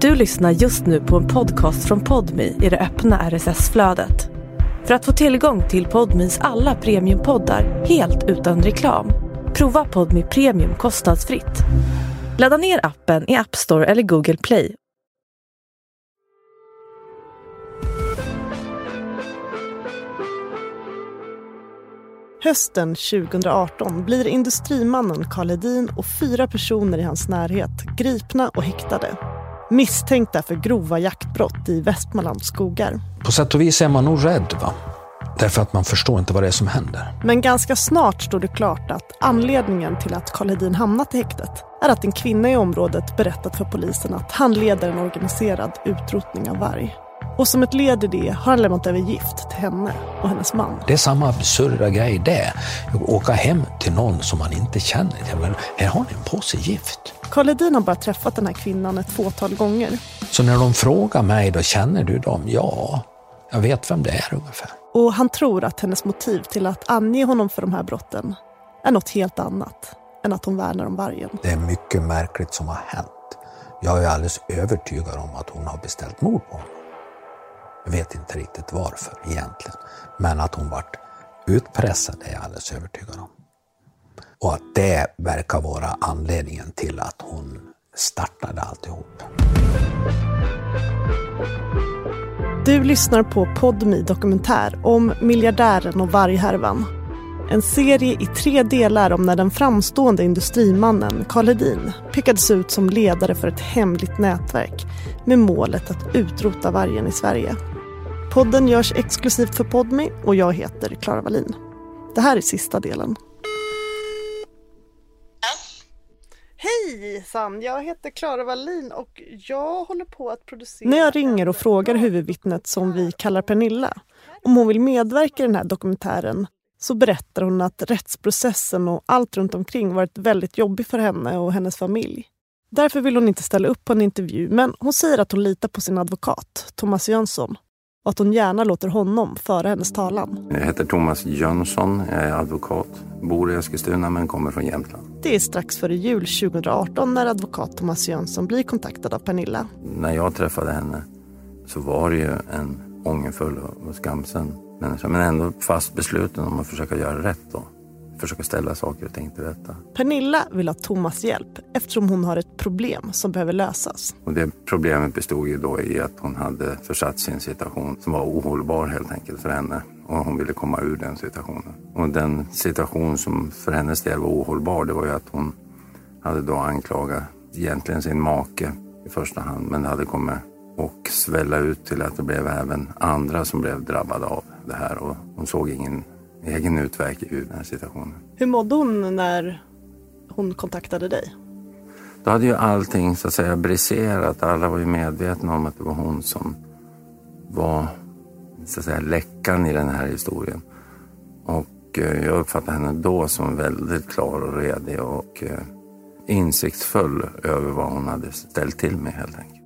Du lyssnar just nu på en podcast från Podmi i det öppna RSS-flödet. För att få tillgång till Podmis alla premiumpoddar helt utan reklam, prova Podmi Premium kostnadsfritt. Ladda ner appen i App Store eller Google Play. Hösten 2018 blir industrimannen Karl Hedin och fyra personer i hans närhet gripna och häktade misstänkta för grova jaktbrott i Västmanlands skogar. På sätt och vis är man nog rädd. va? Därför att man förstår inte vad det är som händer. Men ganska snart står det klart att anledningen till att Karl Hedin hamnat i häktet är att en kvinna i området berättat för polisen att han leder en organiserad utrotning av varg. Och som ett led i det har han lämnat över gift till henne och hennes man. Det är samma absurda grej det. Åka hem till någon som man inte känner. Men här har ni en påse gift. Karl Hedin har bara träffat den här kvinnan ett fåtal gånger. Så när de frågar mig, då känner du dem? Ja, jag vet vem det är ungefär. Och han tror att hennes motiv till att ange honom för de här brotten är något helt annat än att hon värnar om vargen. Det är mycket märkligt som har hänt. Jag är alldeles övertygad om att hon har beställt mord på honom. Jag vet inte riktigt varför egentligen. Men att hon vart utpressad är jag alldeles övertygad om. Och att det verkar vara anledningen till att hon startade alltihop. Du lyssnar på Podmi dokumentär om miljardären och varghärvan. En serie i tre delar om när den framstående industrimannen Karl Hedin pekades ut som ledare för ett hemligt nätverk med målet att utrota vargen i Sverige. Podden görs exklusivt för Podmi och jag heter Klara Wallin. Det här är sista delen. Hejsan! Jag heter Klara Wallin och jag håller på att producera... När jag ringer och frågar huvudvittnet som vi kallar Pernilla om hon vill medverka i den här dokumentären så berättar hon att rättsprocessen och allt runt omkring varit väldigt jobbig för henne och hennes familj. Därför vill hon inte ställa upp på en intervju men hon säger att hon litar på sin advokat, Thomas Jönsson och att hon gärna låter honom föra hennes talan. Jag heter Thomas Jönsson, jag är advokat, bor i Eskilstuna men kommer från Jämtland. Det är strax före jul 2018 när advokat Thomas Jönsson blir kontaktad av Pernilla. När jag träffade henne så var det ju en ångerfull och skamsen människa men ändå fast besluten om att försöka göra rätt då försöka ställa saker och ting till rätta. Pernilla vill ha Thomas hjälp eftersom hon har ett problem som behöver lösas. Och det problemet bestod ju då i att hon hade försatt en situation som var ohållbar helt enkelt för henne. Och hon ville komma ur den situationen. Och den situation som för hennes del var ohållbar det var ju att hon hade då anklagat egentligen sin make i första hand men det hade kommit och svälla ut till att det blev även andra som blev drabbade av det här och hon såg ingen egen utväg ur den här situationen. Hur mådde hon när hon kontaktade dig? Då hade ju allting så att säga briserat. Alla var ju medvetna om att det var hon som var så att säga läckan i den här historien. Och eh, jag uppfattade henne då som väldigt klar och redig och eh, insiktsfull över vad hon hade ställt till med helt enkelt.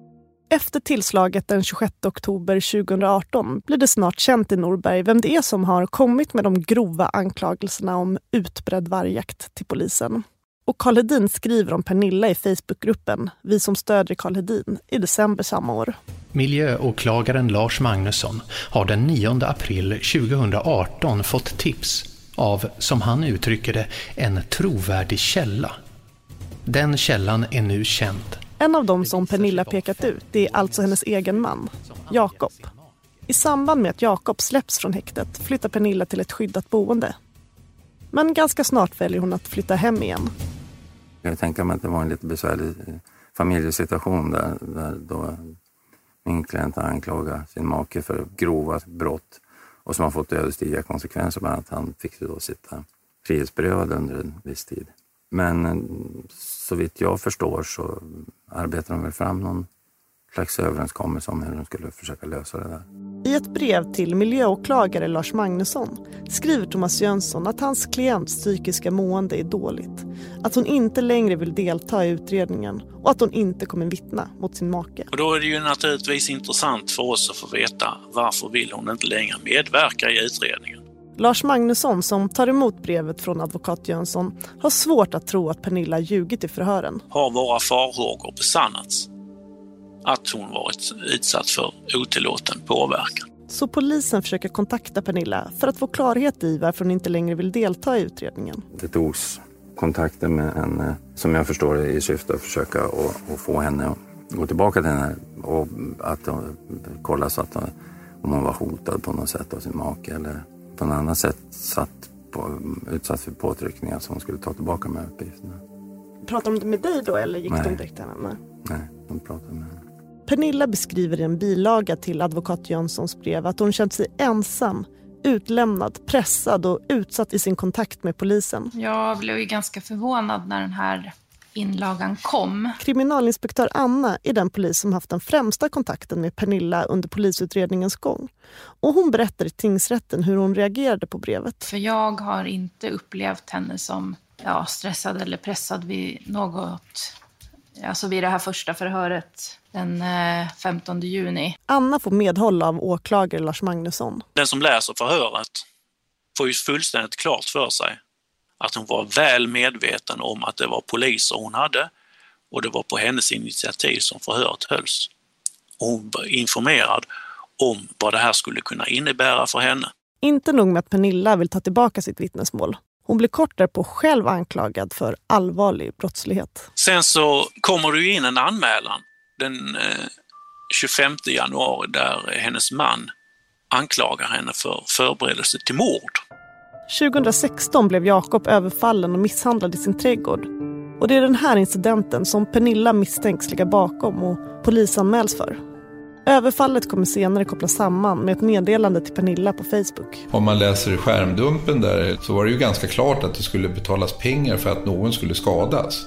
Efter tillslaget den 26 oktober 2018 blir det snart känt i Norberg vem det är som har kommit med de grova anklagelserna om utbredd vargjakt till polisen. Och Karl Hedin skriver om Pernilla i Facebookgruppen Vi som stödjer Karl Hedin i december samma år. Miljöåklagaren Lars Magnusson har den 9 april 2018 fått tips av, som han uttrycker det, en trovärdig källa. Den källan är nu känd en av dem som Pernilla pekat ut är alltså hennes egen man, Jakob. I samband med att Jakob släpps från häktet flyttar Pernilla till ett skyddat boende. Men ganska snart väljer hon att flytta hem igen. Jag tänker mig att det var en lite besvärlig eh, familjesituation där, där då min klient anklagar sin make för grova brott och som har fått ödesdigra konsekvenser, bland annat att han fick då sitta frihetsberövad under en viss tid. Men eh, så vitt jag förstår så arbetar de väl fram någon slags överenskommelse om hur de skulle försöka lösa det där. I ett brev till miljöåklagare Lars Magnusson skriver Thomas Jönsson att hans klients psykiska mående är dåligt. Att hon inte längre vill delta i utredningen och att hon inte kommer vittna mot sin make. Och då är det ju naturligtvis intressant för oss att få veta varför vill hon inte längre medverka i utredningen. Lars Magnusson, som tar emot brevet från advokat Jönsson, har svårt att tro att Pernilla ljugit i förhören. Har våra farhågor besannats? att hon varit utsatt för otillåten påverkan. Så polisen försöker kontakta Pernilla för att få klarhet i varför hon inte längre vill delta i utredningen. Det togs kontakter med henne, som jag förstår det, i syfte att försöka att få henne att gå tillbaka till henne och att kolla så att om hon var hotad på något sätt av sin make eller på något annat sätt satt på, utsatt för påtryckningar så hon skulle ta tillbaka här uppgifterna. Pratade de med dig då eller gick Nej. de direkt till henne? Nej, de pratade med henne. Pernilla beskriver i en bilaga till advokat Jönssons brev att hon känt sig ensam, utlämnad, pressad och utsatt i sin kontakt med polisen. Jag blev ju ganska förvånad när den här inlagan kom. Kriminalinspektör Anna är den polis som haft den främsta kontakten med Pernilla under polisutredningens gång. Och hon berättar i tingsrätten hur hon reagerade på brevet. För jag har inte upplevt henne som ja, stressad eller pressad vid något, alltså vid det här första förhöret den 15 eh, juni. Anna får medhåll av åklagare Lars Magnusson. Den som läser förhöret får ju fullständigt klart för sig att hon var väl medveten om att det var poliser hon hade och det var på hennes initiativ som förhöret hölls. Och hon var informerad om vad det här skulle kunna innebära för henne. Inte nog med att Pernilla vill ta tillbaka sitt vittnesmål. Hon blir kort därpå själv anklagad för allvarlig brottslighet. Sen så kommer det in en anmälan den 25 eh, januari där hennes man anklagar henne för förberedelse till mord. 2016 blev Jakob överfallen och misshandlad i sin trädgård. Och det är den här incidenten som Pernilla misstänks ligga bakom och polisanmäls för. Överfallet kommer senare kopplas samman med ett meddelande till Pernilla på Facebook. Om man läser skärmdumpen där så var det ju ganska klart att det skulle betalas pengar för att någon skulle skadas.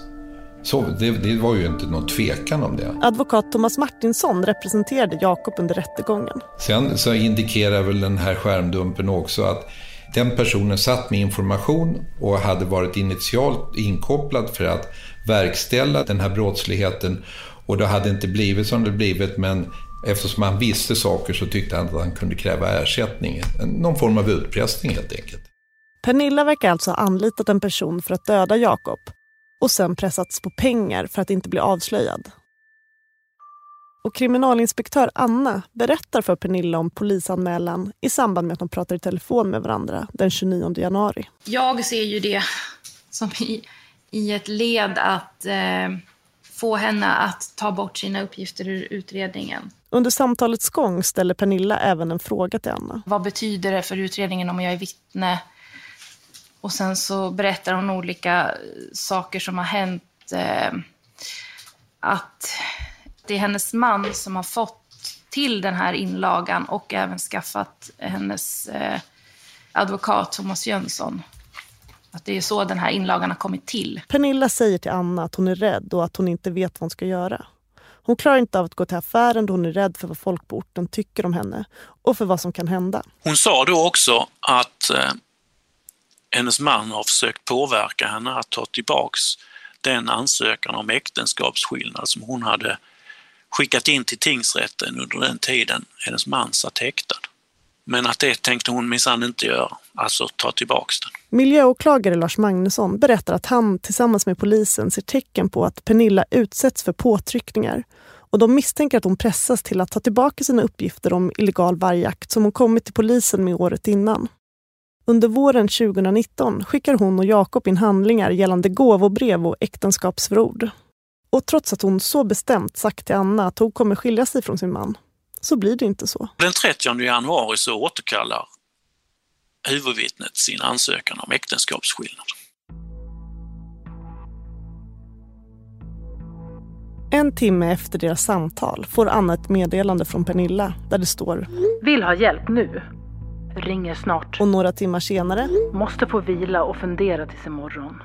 Så det, det, var ju inte någon tvekan om det. Advokat Thomas Martinsson representerade Jakob under rättegången. Sen så indikerar väl den här skärmdumpen också att den personen satt med information och hade varit initialt inkopplad för att verkställa den här brottsligheten. Och det hade inte blivit som det blivit, men eftersom han visste saker så tyckte han att han kunde kräva ersättning. Någon form av utpressning helt enkelt. Pernilla verkar alltså ha anlitat en person för att döda Jakob och sen pressats på pengar för att inte bli avslöjad. Och kriminalinspektör Anna berättar för Pernilla om polisanmälan i samband med att de pratar i telefon med varandra den 29 januari. Jag ser ju det som i, i ett led att eh, få henne att ta bort sina uppgifter ur utredningen. Under samtalets gång ställer Pernilla även en fråga till Anna. Vad betyder det för utredningen om jag är vittne? Och sen så berättar hon olika saker som har hänt. Eh, att det är hennes man som har fått till den här inlagan och även skaffat hennes eh, advokat Thomas Jönsson. Att det är så den här inlagan har kommit till. Pernilla säger till Anna att hon är rädd och att hon inte vet vad hon ska göra. Hon klarar inte av att gå till affären då hon är rädd för vad folk på orten tycker om henne och för vad som kan hända. Hon sa då också att eh, hennes man har försökt påverka henne att ta tillbaks den ansökan om äktenskapsskillnad som hon hade skickat in till tingsrätten under den tiden hennes man satt häktad. Men att det tänkte hon minsann inte göra, alltså ta tillbaks den. Miljöåklagare Lars Magnusson berättar att han tillsammans med polisen ser tecken på att Pernilla utsätts för påtryckningar och de misstänker att hon pressas till att ta tillbaka sina uppgifter om illegal vargjakt som hon kommit till polisen med året innan. Under våren 2019 skickar hon och Jakob in handlingar gällande gåvobrev och äktenskapsförord. Och trots att hon så bestämt sagt till Anna att hon kommer skilja sig från sin man, så blir det inte så. Den 30 januari så återkallar huvudvittnet sin ansökan om äktenskapsskillnad. En timme efter deras samtal får Anna ett meddelande från Pernilla där det står Vill ha hjälp nu. Ringer snart. Och några timmar senare Måste få vila och fundera tills imorgon.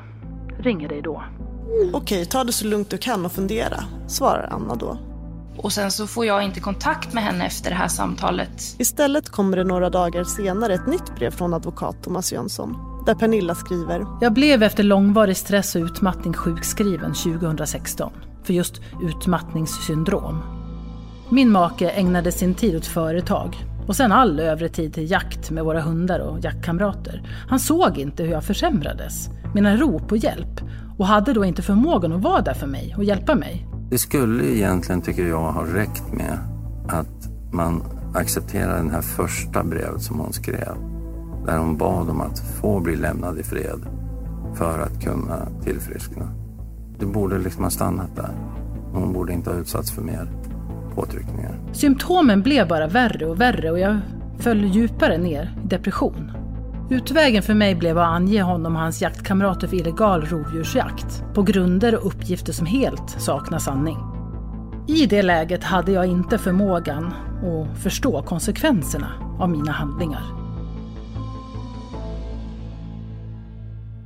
Ringer dig då. Okej, ta det så lugnt du kan och fundera, svarar Anna då. Och sen så får jag inte kontakt med henne efter det här samtalet. Istället kommer det några dagar senare ett nytt brev från advokat Thomas Jönsson där Pernilla skriver. Jag blev efter långvarig stress och utmattning sjukskriven 2016 för just utmattningssyndrom. Min make ägnade sin tid åt företag och sen all övrig tid till jakt med våra hundar och jaktkamrater. Han såg inte hur jag försämrades, mina rop på hjälp och hade då inte förmågan att vara där för mig och hjälpa mig. Det skulle egentligen, tycker jag, ha räckt med att man accepterar den här första brevet som hon skrev. Där hon bad om att få bli lämnad i fred för att kunna tillfriskna. Det borde liksom ha stannat där. Hon borde inte ha utsatts för mer påtryckningar. Symptomen blev bara värre och värre och jag föll djupare ner i depression. Utvägen för mig blev att ange honom och hans jaktkamrater för illegal rovdjursjakt på grunder och uppgifter som helt saknar sanning. I det läget hade jag inte förmågan att förstå konsekvenserna av mina handlingar.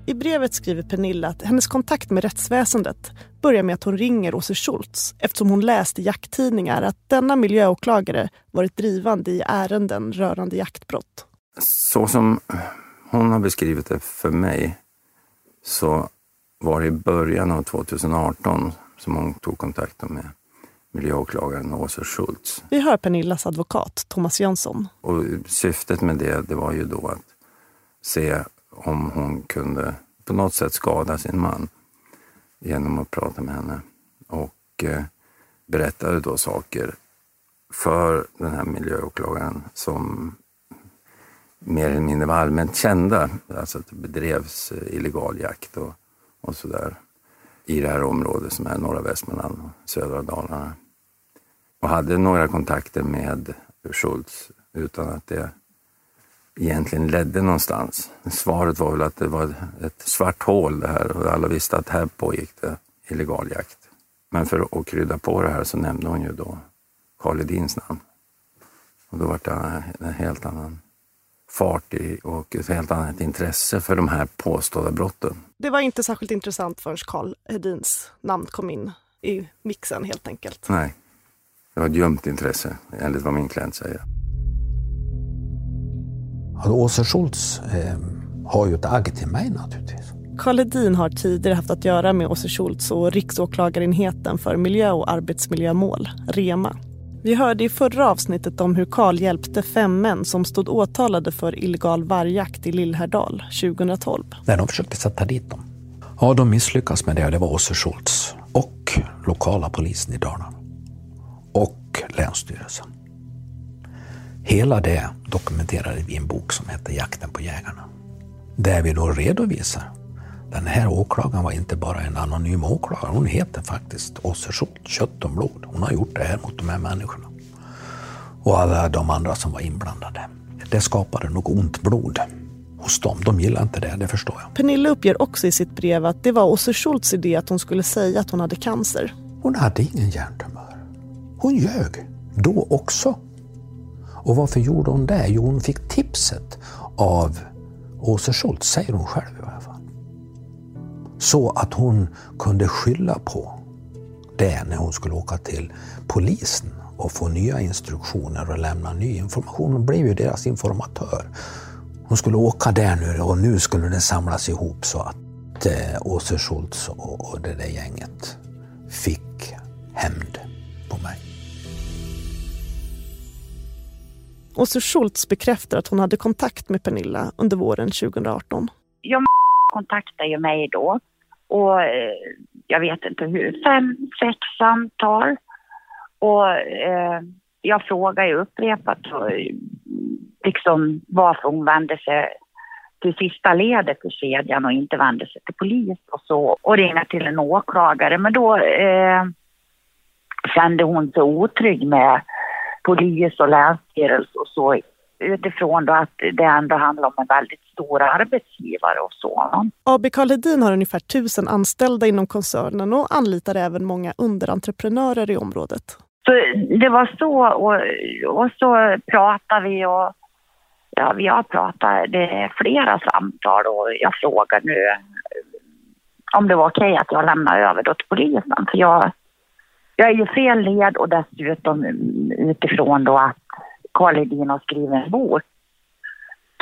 I brevet skriver Pernilla att hennes kontakt med rättsväsendet börjar med att hon ringer Åse Schultz eftersom hon läst i jakttidningar att denna miljöåklagare varit drivande i ärenden rörande jaktbrott. Så som hon har beskrivit det för mig så var det i början av 2018 som hon tog kontakt med miljöåklagaren Åsa Schultz. Vi hör Pernillas advokat Thomas Jönsson. Och syftet med det, det var ju då att se om hon kunde på något sätt skada sin man genom att prata med henne. Och eh, berättade då saker för den här miljöåklagaren som mer eller mindre var allmänt kända. Alltså att det bedrevs eh, illegal jakt och, och sådär i det här området som är norra Västmanland och södra Dalarna. Och hade några kontakter med Schultz utan att det egentligen ledde någonstans. Svaret var väl att det var ett svart hål det här och alla visste att här pågick det illegal jakt. Men för att krydda på det här så nämnde hon ju då Karl Edins namn. Och då var det en helt annan fart i och ett helt annat intresse för de här påstådda brotten. Det var inte särskilt intressant förrän Karl Hedins namn kom in i mixen helt enkelt. Nej, det var ett ljumt intresse enligt vad min klient säger. Alltså, Åse Schultz eh, har ju ett agg till mig naturligtvis. Karl Hedin har tidigare haft att göra med Åse Schultz och Riksåklagarenheten för miljö och arbetsmiljömål, REMA. Vi hörde i förra avsnittet om hur Karl hjälpte fem män som stod åtalade för illegal vargjakt i Lillhärdal 2012. När de försökte sätta dit dem. Ja, de misslyckades med det. Det var Åse Schultz och lokala polisen i Dalarna. Och Länsstyrelsen. Hela det dokumenterade vi i en bok som heter Jakten på jägarna. Där vi då redovisar den här åklagaren var inte bara en anonym åklagare, hon heter faktiskt Åse Schultz, kött och blod. Hon har gjort det här mot de här människorna. Och alla de andra som var inblandade. Det skapade nog ont blod hos dem. De gillar inte det, det förstår jag. Pernilla uppger också i sitt brev att det var Åse Schultz idé att hon skulle säga att hon hade cancer. Hon hade ingen hjärntumör. Hon ljög. Då också. Och varför gjorde hon det? Jo, hon fick tipset av Åse Schultz, säger hon själv i alla fall. Så att hon kunde skylla på det när hon skulle åka till polisen och få nya instruktioner och lämna ny information. Hon blev ju deras informatör. Hon skulle åka där nu och nu skulle det samlas ihop så att eh, Åse Schultz och, och det där gänget fick hämnd på mig. Åse Schultz bekräftar att hon hade kontakt med Pernilla under våren 2018. Kontaktade ju mig då och eh, jag vet inte hur, fem, sex samtal. Och eh, jag frågade ju upprepat och, eh, liksom varför hon vände sig till sista ledet i kedjan och inte vände sig till polis och så och ringa till en åklagare. Men då eh, kände hon sig otrygg med polis och länsstyrelse och så utifrån då att det ändå handlar om en väldigt stor arbetsgivare och så. AB Karl Hedin har ungefär tusen anställda inom koncernen och anlitar även många underentreprenörer i området. Så det var så och, och så pratade vi och ja, vi har pratat, det är flera samtal och jag frågar nu om det var okej okay att jag lämnar över då till polisen för jag, jag är ju fel led och dessutom utifrån då att Karl Hedin har skrivit en bok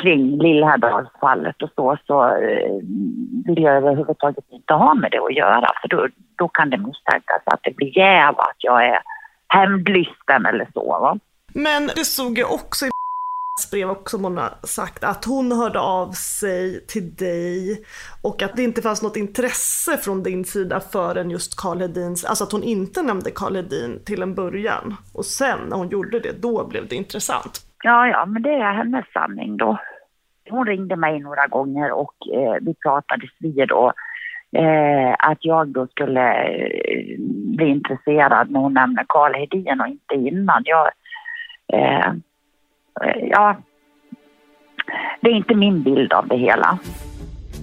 kring Lillhärdalsfallet och så, så eh, vill jag överhuvudtaget inte ha med det att göra för då, då kan det misstänkas att det blir jäv, att jag är hämndlysten eller så. Va? Men det såg jag också i brev också hon har sagt att hon hörde av sig till dig och att det inte fanns något intresse från din sida förrän just Karl Hedins, alltså att hon inte nämnde Karl Hedin till en början och sen när hon gjorde det, då blev det intressant. Ja, ja, men det är hennes sanning då. Hon ringde mig några gånger och eh, vi pratades vid och eh, att jag då skulle eh, bli intresserad när hon nämnde Karl Hedin och inte innan. Jag, eh, ja, det är inte min bild av det hela.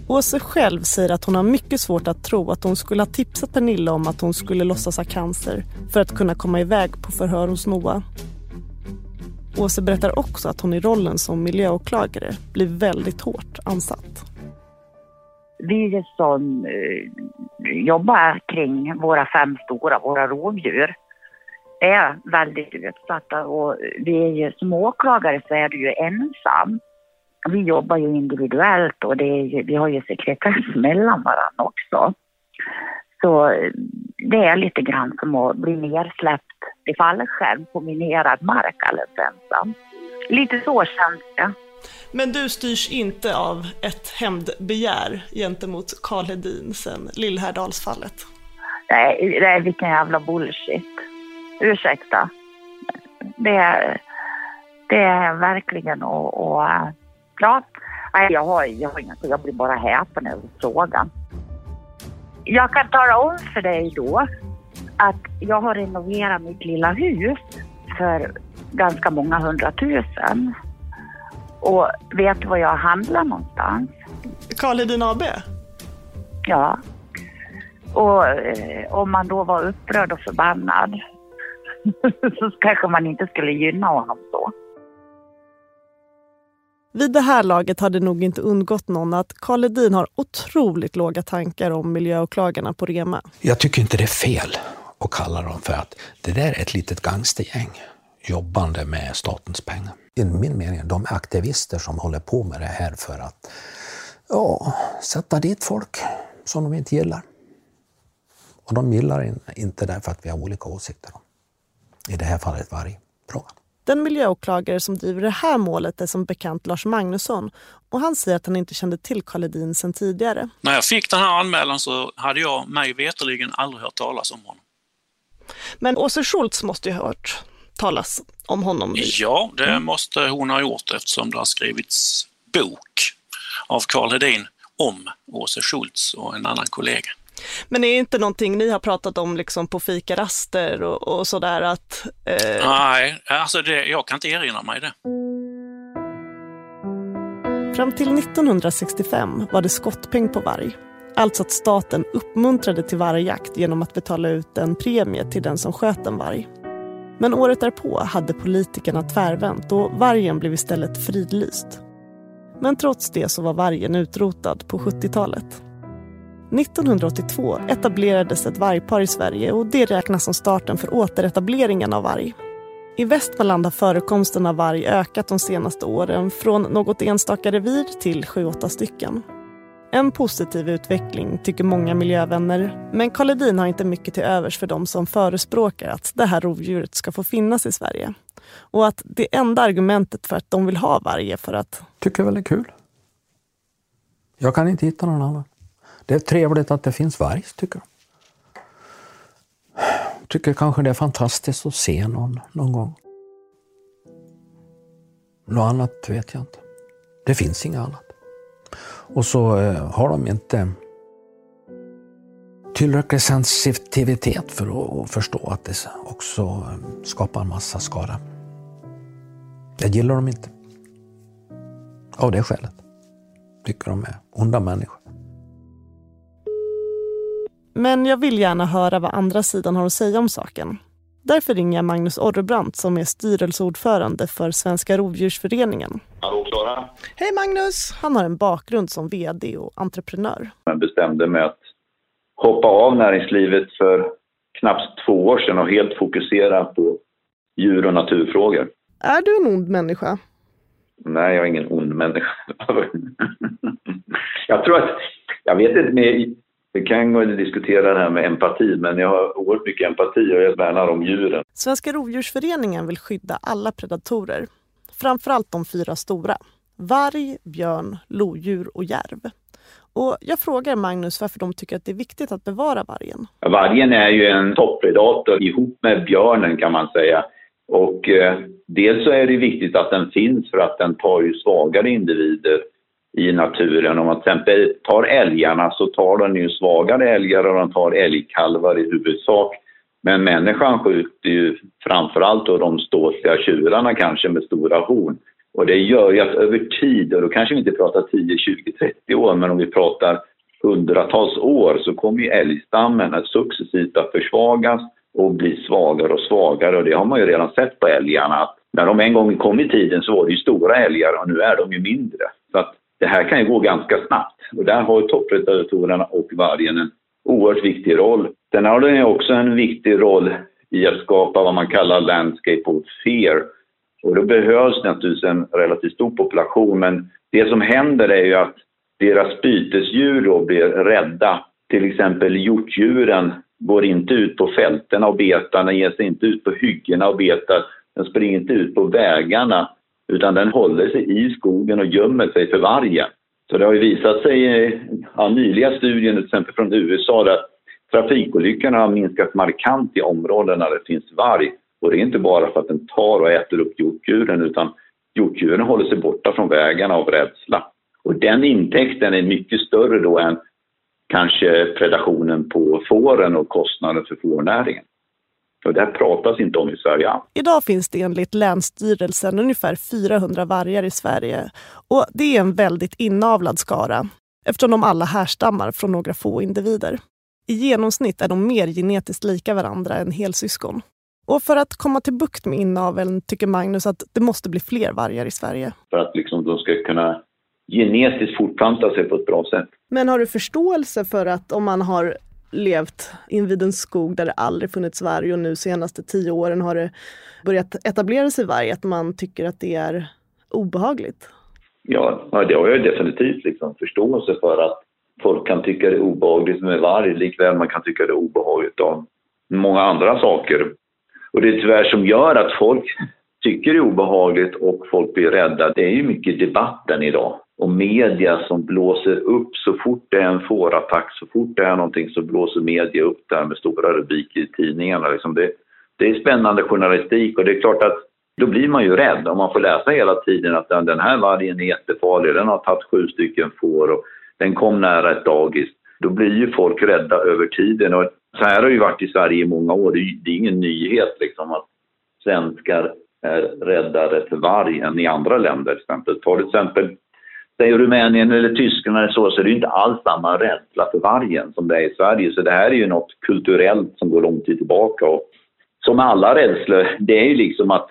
Åse själv säger att hon har mycket svårt att tro att hon skulle ha tipsat Pernilla om att hon skulle låtsas ha cancer för att kunna komma iväg på förhör hos Noah. Åse berättar också att hon i rollen som miljöåklagare blir väldigt hårt ansatt. Vi som eh, jobbar kring våra fem stora, våra rovdjur, är väldigt utsatta och vi är ju, som åklagare så är du ju ensam. Vi jobbar ju individuellt och det ju, vi har ju sekretess mellan varandra också. Så det är lite grann som att bli nersläppt i fallskärm på minerad mark alldeles ensam. Lite så känns det. Men du styrs inte av ett hämndbegär gentemot Karl Hedin sen Lillhärdalsfallet? Nej, det är vilken jävla bullshit. Ursäkta. Det är, det är verkligen och, och ja, jag har, jag har inga, jag blir bara häpen över frågan. Jag kan tala om för dig då att jag har renoverat mitt lilla hus för ganska många hundratusen. Och vet du var jag handlar någonstans? Karl Hedin AB? Ja. Och eh, om man då var upprörd och förbannad så kanske man inte skulle gynna honom så. Vid det här laget har det nog inte undgått någon att Karl Ledin har otroligt låga tankar om miljöåklagarna på Rema. Jag tycker inte det är fel att kalla dem för att det där är ett litet gangstergäng jobbande med statens pengar. I min mening, de är aktivister som håller på med det här för att ja, sätta dit folk som de inte gillar. Och de gillar inte därför att vi har olika åsikter. I det här fallet vargfrågan. Den miljöåklagare som driver det här målet är som bekant Lars Magnusson och han säger att han inte kände till Karl Edin sedan tidigare. När jag fick den här anmälan så hade jag mig veterligen aldrig hört talas om honom. Men Åse Schultz måste ju ha hört talas om honom? Ja, det mm. måste hon ha gjort eftersom det har skrivits bok av Karl Hedin om Åse Schultz och en annan kollega. Men är det inte någonting ni har pratat om liksom på fikaraster och, och sådär att... Eh... Nej, alltså det, jag kan inte erinra mig det. Fram till 1965 var det skottpeng på varg. Alltså att staten uppmuntrade till vargjakt genom att betala ut en premie till den som sköt en varg. Men året därpå hade politikerna tvärvänt och vargen blev istället fridlyst. Men trots det så var vargen utrotad på 70-talet. 1982 etablerades ett vargpar i Sverige och det räknas som starten för återetableringen av varg. I Västmanland har förekomsten av varg ökat de senaste åren från något enstaka revir till 7-8 stycken. En positiv utveckling tycker många miljövänner men Karl Edin har inte mycket till övers för de som förespråkar att det här rovdjuret ska få finnas i Sverige. Och att det enda argumentet för att de vill ha varg är för att... Tycker väl det är kul. Jag kan inte hitta någon annan. Det är trevligt att det finns varg, tycker jag. Tycker kanske det är fantastiskt att se någon någon gång. Något annat vet jag inte. Det finns inget annat. Och så eh, har de inte tillräcklig sensitivitet för att förstå att det också eh, skapar en massa skada. Det gillar de inte. Av det skälet. Tycker de är onda människor. Men jag vill gärna höra vad andra sidan har att säga om saken. Därför ringer jag Magnus Orrebrandt som är styrelseordförande för Svenska Rovdjursföreningen. Hallå Klara! Hej Magnus! Han har en bakgrund som VD och entreprenör. Jag bestämde mig att hoppa av näringslivet för knappt två år sedan och helt fokusera på djur och naturfrågor. Är du en ond människa? Nej, jag är ingen ond människa. jag tror att, jag vet inte, men vi kan diskutera det här med empati, men jag har oerhört mycket empati och jag värnar om djuren. Svenska Rovdjursföreningen vill skydda alla predatorer. framförallt de fyra stora. Varg, björn, lodjur och järv. Och jag frågar Magnus varför de tycker att det är viktigt att bevara vargen. Vargen är ju en toppredator ihop med björnen kan man säga. Och eh, dels så är det viktigt att den finns för att den tar ju svagare individer i naturen. Om man till exempel tar älgarna så tar den ju svagare älgar och de tar älgkalvar i huvudsak. Men människan skjuter ju framförallt då de ståtliga tjurarna kanske med stora horn. Och det gör ju att över tid, och då kanske vi inte pratar 10, 20, 30 år, men om vi pratar hundratals år så kommer ju älgstammen att successivt att försvagas och bli svagare och svagare. Och det har man ju redan sett på älgarna. Att när de en gång kom i tiden så var det ju stora älgar och nu är de ju mindre. Så att det här kan ju gå ganska snabbt. Och där har ju toppredatorerna och vargen en oerhört viktig roll. Sen har den också en viktig roll i att skapa vad man kallar landscape of fear. Och då behövs naturligtvis en relativt stor population men det som händer är ju att deras bytesdjur då blir rädda. Till exempel hjortdjuren går inte ut på fälten och betar, den ger sig inte ut på hyggena och betar, den springer inte ut på vägarna utan den håller sig i skogen och gömmer sig för vargen. Så det har ju visat sig i ja, nyliga studier, till exempel från USA, där trafikolyckorna har minskat markant i områden där det finns varg. Och det är inte bara för att den tar och äter upp hjortdjuren utan hjortdjuren håller sig borta från vägarna av rädsla. Och den intäkten är mycket större då än kanske predationen på fåren och kostnaden för fårnäringen. Och det här pratas inte om i Sverige. Idag finns det enligt Länsstyrelsen ungefär 400 vargar i Sverige. Och det är en väldigt inavlad skara eftersom de alla härstammar från några få individer. I genomsnitt är de mer genetiskt lika varandra än helsyskon. Och för att komma till bukt med inaveln tycker Magnus att det måste bli fler vargar i Sverige. För att liksom de ska kunna genetiskt fortplanta sig på ett bra sätt. Men har du förståelse för att om man har levt invid en skog där det aldrig funnits varg och nu senaste tio åren har det börjat etablera sig varg, att man tycker att det är obehagligt? Ja, det har jag definitivt liksom förståelse för att folk kan tycka det är obehagligt med varg likväl man kan tycka det är obehagligt om många andra saker. Och det är tyvärr som gör att folk tycker det är obehagligt och folk blir rädda. Det är ju mycket debatten idag och media som blåser upp så fort det är en fårattack, så fort det är någonting så blåser media upp det här med stora rubriker i tidningarna. Liksom det, det är spännande journalistik och det är klart att då blir man ju rädd om man får läsa hela tiden att den här vargen är jättefarlig, den har tagit sju stycken får och den kom nära ett dagis. Då blir ju folk rädda över tiden och så här har det ju varit i Sverige i många år. Det är, det är ingen nyhet liksom att svenskar är räddare för varg än i andra länder. Till exempel. Ta till exempel Säger Rumänien eller Tyskland eller så, så är det inte alls samma rädsla för vargen som det är i Sverige. Så det här är ju något kulturellt som går lång tid tillbaka. Och som alla rädslor, det är ju liksom att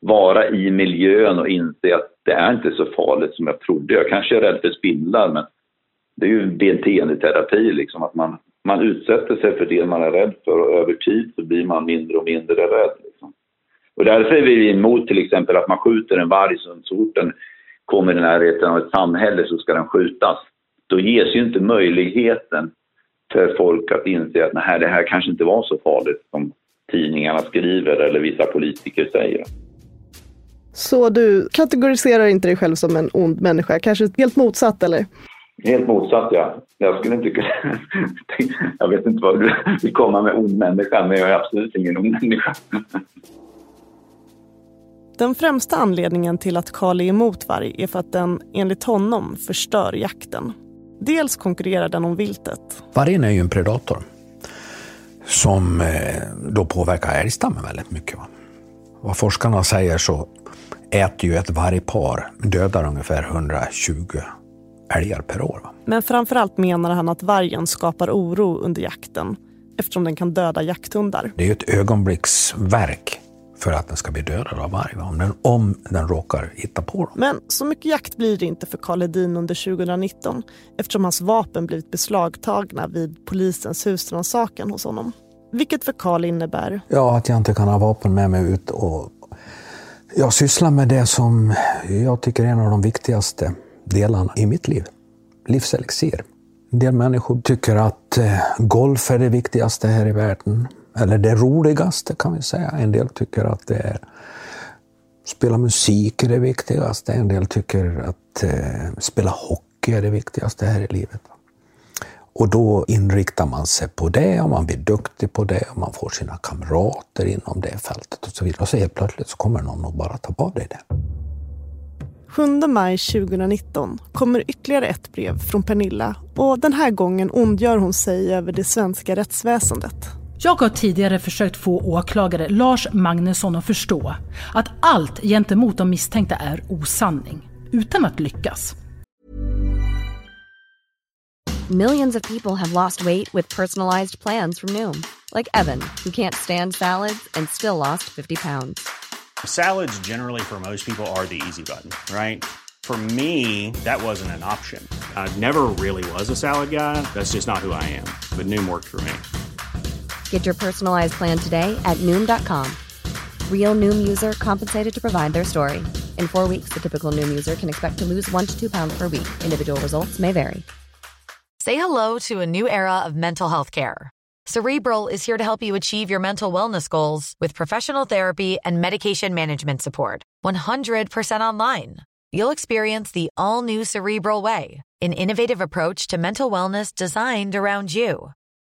vara i miljön och inse att det är inte så farligt som jag trodde. Jag kanske är rädd för spindlar, men det är ju beteendeterapi, liksom att man, man utsätter sig för det man är rädd för och över tid så blir man mindre och mindre rädd. Liksom. Och därför är vi emot till exempel att man skjuter en varg så fort den kommer i närheten av ett samhälle så ska den skjutas. Då ges ju inte möjligheten för folk att inse att nej, det här kanske inte var så farligt som tidningarna skriver eller vissa politiker säger. Så du kategoriserar inte dig själv som en ond människa, kanske helt motsatt eller? Helt motsatt ja. Jag skulle inte Jag vet inte vad du vill komma med ond människa, men jag är absolut ingen ond människa. Den främsta anledningen till att Karl är emot varg är för att den enligt honom förstör jakten. Dels konkurrerar den om viltet. Vargen är ju en predator som eh, då påverkar älgstammen väldigt mycket. Vad forskarna säger så äter ju ett vargpar, dödar ungefär 120 älgar per år. Men framförallt menar han att vargen skapar oro under jakten eftersom den kan döda jakthundar. Det är ju ett ögonblicksverk för att den ska bli dödad av varg, om den, om den råkar hitta på dem. Men så mycket jakt blir det inte för Karl Hedin under 2019 eftersom hans vapen blivit beslagtagna vid polisens husrannsakan hos honom. Vilket för Karl innebär? Ja, att jag inte kan ha vapen med mig ut och jag sysslar med det som jag tycker är en av de viktigaste delarna i mitt liv. Livselixir. En del människor tycker att eh, golf är det viktigaste här i världen eller det roligaste kan vi säga. En del tycker att det är Spela musik är det viktigaste. En del tycker att eh, spela hockey är det viktigaste här i livet. Och då inriktar man sig på det och man blir duktig på det och man får sina kamrater inom det fältet och så vidare. Och så helt plötsligt så kommer någon och bara ta på dig det. 7 maj 2019 kommer ytterligare ett brev från Pernilla och den här gången ondgör hon sig över det svenska rättsväsendet. Jag har tidigare försökt få åklagare Lars Magnusson att förstå att allt gentemot de misstänkta är osanning, utan att lyckas. Millions of people have lost weight with personalized plans from Noom. Like Evan, who can't stand salads and still lost 50 pounds. Salads generally for most people are the easy button, right? For me, that wasn't an option. I never really was a salad guy. That's just not who I am. But Noom worked for me. Get your personalized plan today at Noom.com. Real Noom user compensated to provide their story. In four weeks, the typical Noom user can expect to lose one to two pounds per week. Individual results may vary. Say hello to a new era of mental health care. Cerebral is here to help you achieve your mental wellness goals with professional therapy and medication management support. 100% online. You'll experience the all new Cerebral Way, an innovative approach to mental wellness designed around you.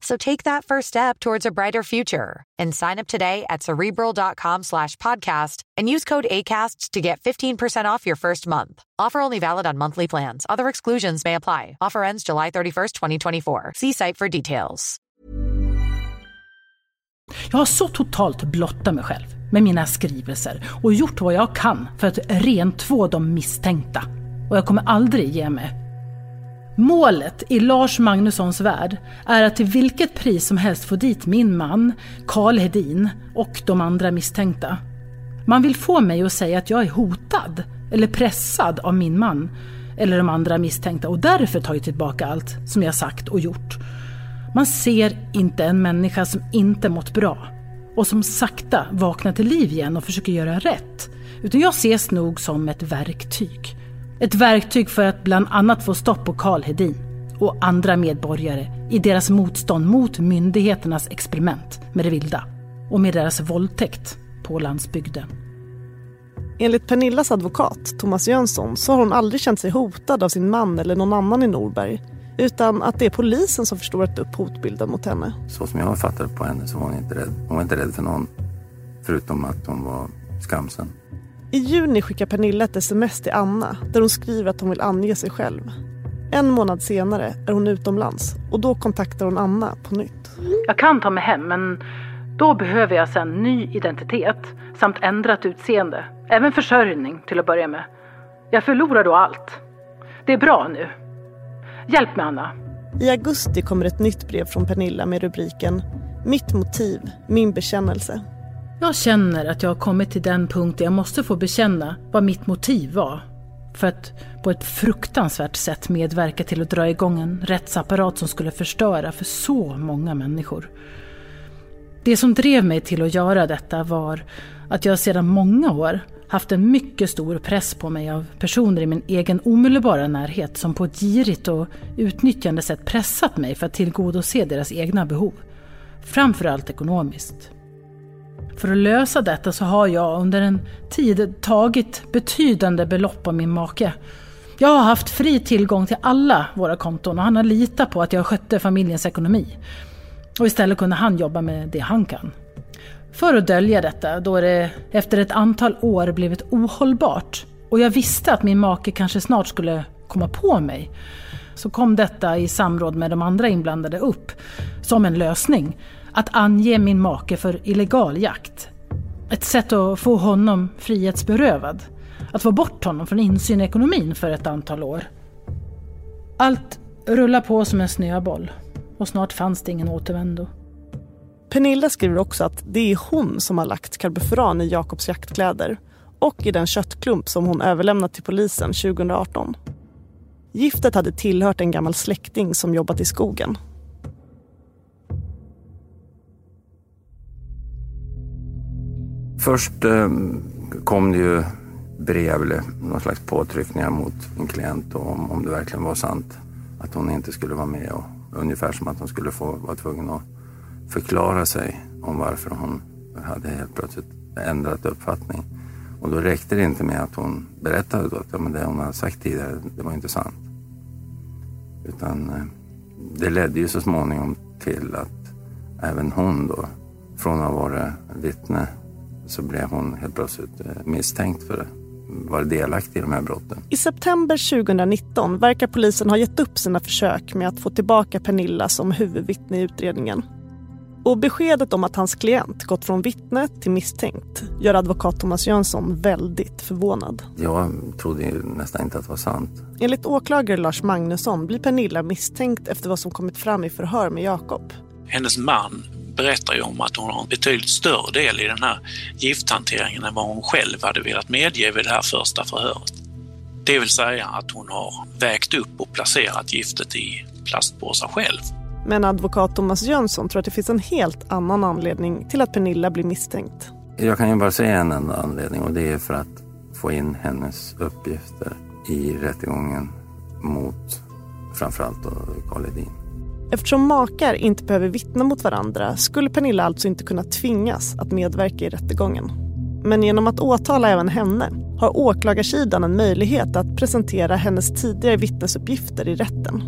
So take that first step towards a brighter future and sign up today at cerebral.com slash podcast and use code ACasts to get 15% off your first month. Offer only valid on monthly plans. Other exclusions may apply. Offer ends July 31st, 2024. See site for details. Jag har så totalt blottat mig själv med mina skrivelser och gjort vad jag kan för att rentvå de misstänkta. Och jag kommer aldrig ge mig. Målet i Lars Magnussons värld är att till vilket pris som helst få dit min man, Karl Hedin och de andra misstänkta. Man vill få mig att säga att jag är hotad eller pressad av min man eller de andra misstänkta och därför tagit tillbaka allt som jag sagt och gjort. Man ser inte en människa som inte mått bra och som sakta vaknar till liv igen och försöker göra rätt. Utan jag ses nog som ett verktyg. Ett verktyg för att bland annat få stopp på Karl Hedin och andra medborgare i deras motstånd mot myndigheternas experiment med det vilda och med deras våldtäkt på landsbygden. Enligt Pernillas advokat, Thomas Jönsson, så har hon aldrig känt sig hotad av sin man eller någon annan i Norberg. Utan att det är polisen som förstorat upp hotbilden mot henne. Så som jag fattade på henne så var hon inte rädd. Hon var inte rädd för någon. Förutom att hon var skamsen. I juni skickar Pernilla ett sms till Anna där hon skriver att hon vill ange sig själv. En månad senare är hon utomlands och då kontaktar hon Anna på nytt. Jag kan ta mig hem men då behöver jag sen ny identitet samt ändrat utseende. Även försörjning till att börja med. Jag förlorar då allt. Det är bra nu. Hjälp mig Anna. I augusti kommer ett nytt brev från Pernilla med rubriken Mitt motiv, min bekännelse. Jag känner att jag har kommit till den punkt där jag måste få bekänna vad mitt motiv var. För att på ett fruktansvärt sätt medverka till att dra igång en rättsapparat som skulle förstöra för så många människor. Det som drev mig till att göra detta var att jag sedan många år haft en mycket stor press på mig av personer i min egen omedelbara närhet som på ett girigt och utnyttjande sätt pressat mig för att tillgodose deras egna behov. Framförallt ekonomiskt. För att lösa detta så har jag under en tid tagit betydande belopp av min make. Jag har haft fri tillgång till alla våra konton och han har litat på att jag skötte familjens ekonomi. Och istället kunde han jobba med det han kan. För att dölja detta, då det efter ett antal år blivit ohållbart och jag visste att min make kanske snart skulle komma på mig, så kom detta i samråd med de andra inblandade upp som en lösning att ange min make för illegal jakt. Ett sätt att få honom frihetsberövad. Att få bort honom från insyn i ekonomin för ett antal år. Allt rullar på som en snöboll och snart fanns det ingen återvändo. Pernilla skriver också att det är hon som har lagt karbofuran i Jakobs jaktkläder och i den köttklump som hon överlämnat till polisen 2018. Giftet hade tillhört en gammal släkting som jobbat i skogen. Först eh, kom det ju brev eller någon slags påtryckningar mot min klient om, om det verkligen var sant att hon inte skulle vara med. Och, ungefär som att hon skulle få vara tvungen att förklara sig om varför hon hade helt plötsligt ändrat uppfattning. Och då räckte det inte med att hon berättade då att ja, men det hon hade sagt tidigare, det var inte sant. Utan eh, det ledde ju så småningom till att även hon då, från att ha varit vittne, så blev hon helt plötsligt eh, misstänkt för det var delaktig i de här brotten. I september 2019 verkar polisen ha gett upp sina försök med att få tillbaka Pernilla som huvudvittne i utredningen. Och beskedet om att hans klient gått från vittne till misstänkt gör advokat Thomas Jönsson väldigt förvånad. Jag trodde nästan inte att det var sant. Enligt åklagare Lars Magnusson blir Pernilla misstänkt efter vad som kommit fram i förhör med Jakob. Hennes man berättar ju om att hon har en betydligt större del i den här gifthanteringen än vad hon själv hade velat medge vid det här första förhöret. Det vill säga att hon har vägt upp och placerat giftet i plastpåsar själv. Men advokat Thomas Jönsson tror att det finns en helt annan anledning till att Pernilla blir misstänkt. Jag kan ju bara säga en enda anledning och det är för att få in hennes uppgifter i rättegången mot framförallt Karl Edin. Eftersom makar inte behöver vittna mot varandra skulle Pernilla alltså inte kunna tvingas att medverka i rättegången. Men genom att åtala även henne har åklagarsidan en möjlighet att presentera hennes tidigare vittnesuppgifter i rätten.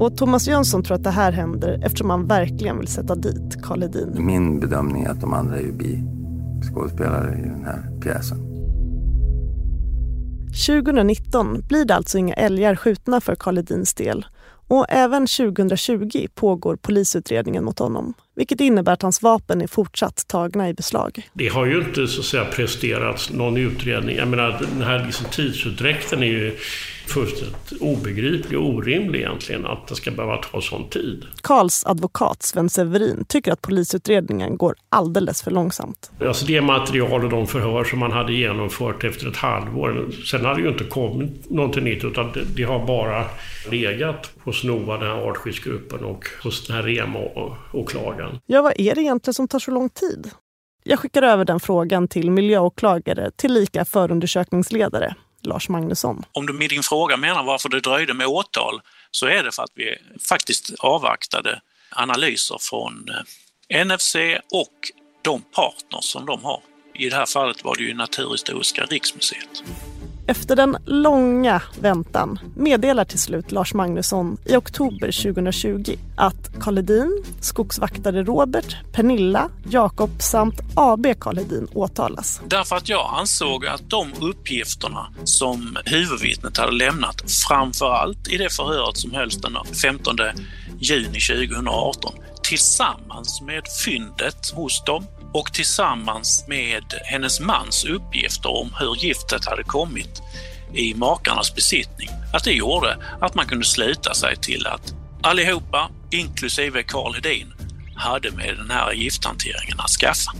Och Thomas Jönsson tror att det här händer eftersom han verkligen vill sätta dit Karl Hedin. Min bedömning är att de andra är ju biskådespelare i den här pjäsen. 2019 blir det alltså inga älgar skjutna för Karl Hedins del och även 2020 pågår polisutredningen mot honom, vilket innebär att hans vapen är fortsatt tagna i beslag. Det har ju inte så att säga presterats någon utredning. Jag menar, den här liksom tidsutdräkten är ju fullständigt obegriplig och orimlig egentligen att det ska behöva ta sån tid. Karls advokat Sven Severin tycker att polisutredningen går alldeles för långsamt. Alltså det material och de förhör som man hade genomfört efter ett halvår. Sen hade ju inte kommit någonting nytt utan det, har bara legat hos NOA, den här artskyddsgruppen och hos den här REMA-åklagaren. Ja, vad är det egentligen som tar så lång tid? Jag skickar över den frågan till miljöåklagare, tillika förundersökningsledare Lars Magnusson. Om du med din fråga menar varför det dröjde med åtal så är det för att vi faktiskt avvaktade analyser från eh, NFC och de partners som de har. I det här fallet var det ju Naturhistoriska riksmuseet. Efter den långa väntan meddelar till slut Lars Magnusson i oktober 2020 att Karl Hedin, skogsvaktare Robert, Pernilla, Jakob samt AB Karl Hedin åtalas. Därför att jag ansåg att de uppgifterna som huvudvittnet hade lämnat, framför allt i det förhöret som hölls den 15 juni 2018, tillsammans med fyndet hos dem och tillsammans med hennes mans uppgifter om hur giftet hade kommit i makarnas besittning, att det gjorde att man kunde sluta sig till att allihopa, inklusive Karl Hedin, hade med den här gifthanteringen att skaffa.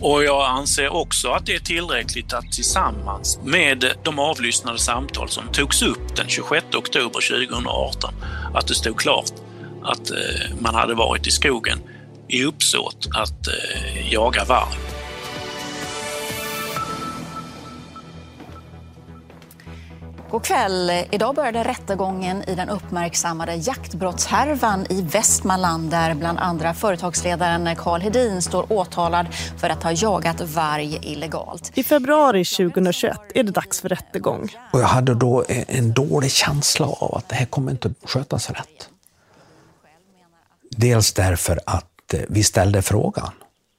Och jag anser också att det är tillräckligt att tillsammans med de avlyssnade samtal som togs upp den 26 oktober 2018, att det stod klart att eh, man hade varit i skogen i uppsåt att eh, jaga varg. God kväll. Idag började rättegången i den uppmärksammade jaktbrottshärvan i Västmanland där bland andra företagsledaren Karl Hedin står åtalad för att ha jagat varg illegalt. I februari 2021 är det dags för rättegång. Och jag hade då en dålig känsla av att det här kommer inte att skötas rätt. Dels därför att Eh, vi ställde frågan.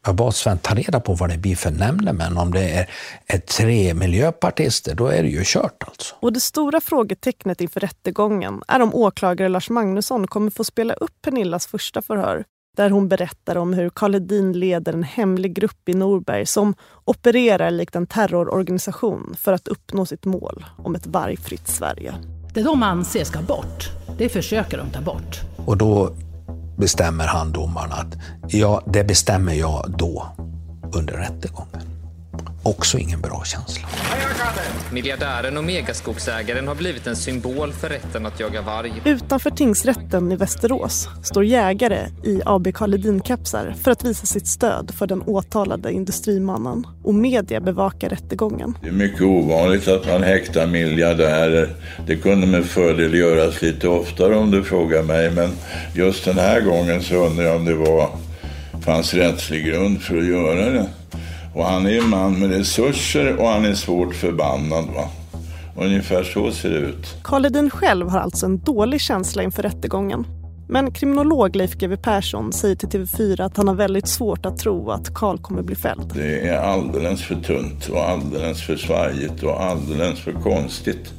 Jag bad Sven ta reda på vad det blir för nämndemän. Om det är, är tre miljöpartister, då är det ju kört alltså. Och det stora frågetecknet inför rättegången är om åklagare Lars Magnusson kommer få spela upp Pernillas första förhör där hon berättar om hur Karl Hedin leder en hemlig grupp i Norberg som opererar likt en terrororganisation för att uppnå sitt mål om ett vargfritt Sverige. Det de anser ska bort, det försöker de ta bort. Och då bestämmer han domaren att ja, det bestämmer jag då under rättegången. Också ingen bra känsla. Miljardären och megaskogsägaren har blivit en symbol för rätten att jaga varg. Utanför tingsrätten i Västerås står jägare i AB Karledin-kapsar för att visa sitt stöd för den åtalade industrimannen. Och media bevakar rättegången. Det är mycket ovanligt att man häktar miljardärer. Det kunde med fördel göras lite oftare om du frågar mig. Men just den här gången så undrar jag om det var, fanns rättslig grund för att göra det. Och han är en man med resurser och han är svårt förbannad. Va? Ungefär så ser det ut. Karl Edin själv har alltså en dålig känsla inför rättegången. Men kriminolog Leif GW Persson säger till TV4 att han har väldigt svårt att tro att Karl kommer bli fälld. Det är alldeles för tunt och alldeles för svajigt och alldeles för konstigt.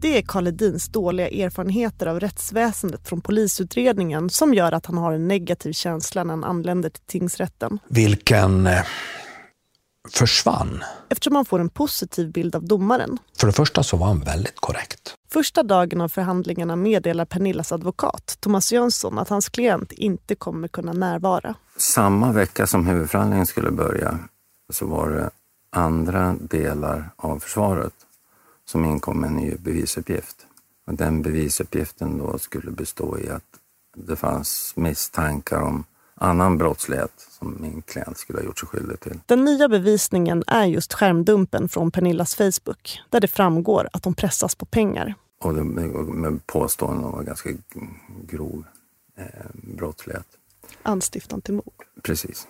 Det är Karl Edins dåliga erfarenheter av rättsväsendet från polisutredningen som gör att han har en negativ känsla när han anländer till tingsrätten. Vilken eh, försvann. Eftersom man får en positiv bild av domaren. För det första så var han väldigt korrekt. Första dagen av förhandlingarna meddelar Pernillas advokat Thomas Jönsson att hans klient inte kommer kunna närvara. Samma vecka som huvudförhandlingen skulle börja så var det andra delar av försvaret som inkom med en ny bevisuppgift. Och den bevisuppgiften då skulle bestå i att det fanns misstankar om annan brottslighet som min klient skulle ha gjort sig skyldig till. Den nya bevisningen är just skärmdumpen från Pernillas Facebook där det framgår att de pressas på pengar. Och det, med påståenden om ganska grov eh, brottslighet. Anstiftan till mord. Precis.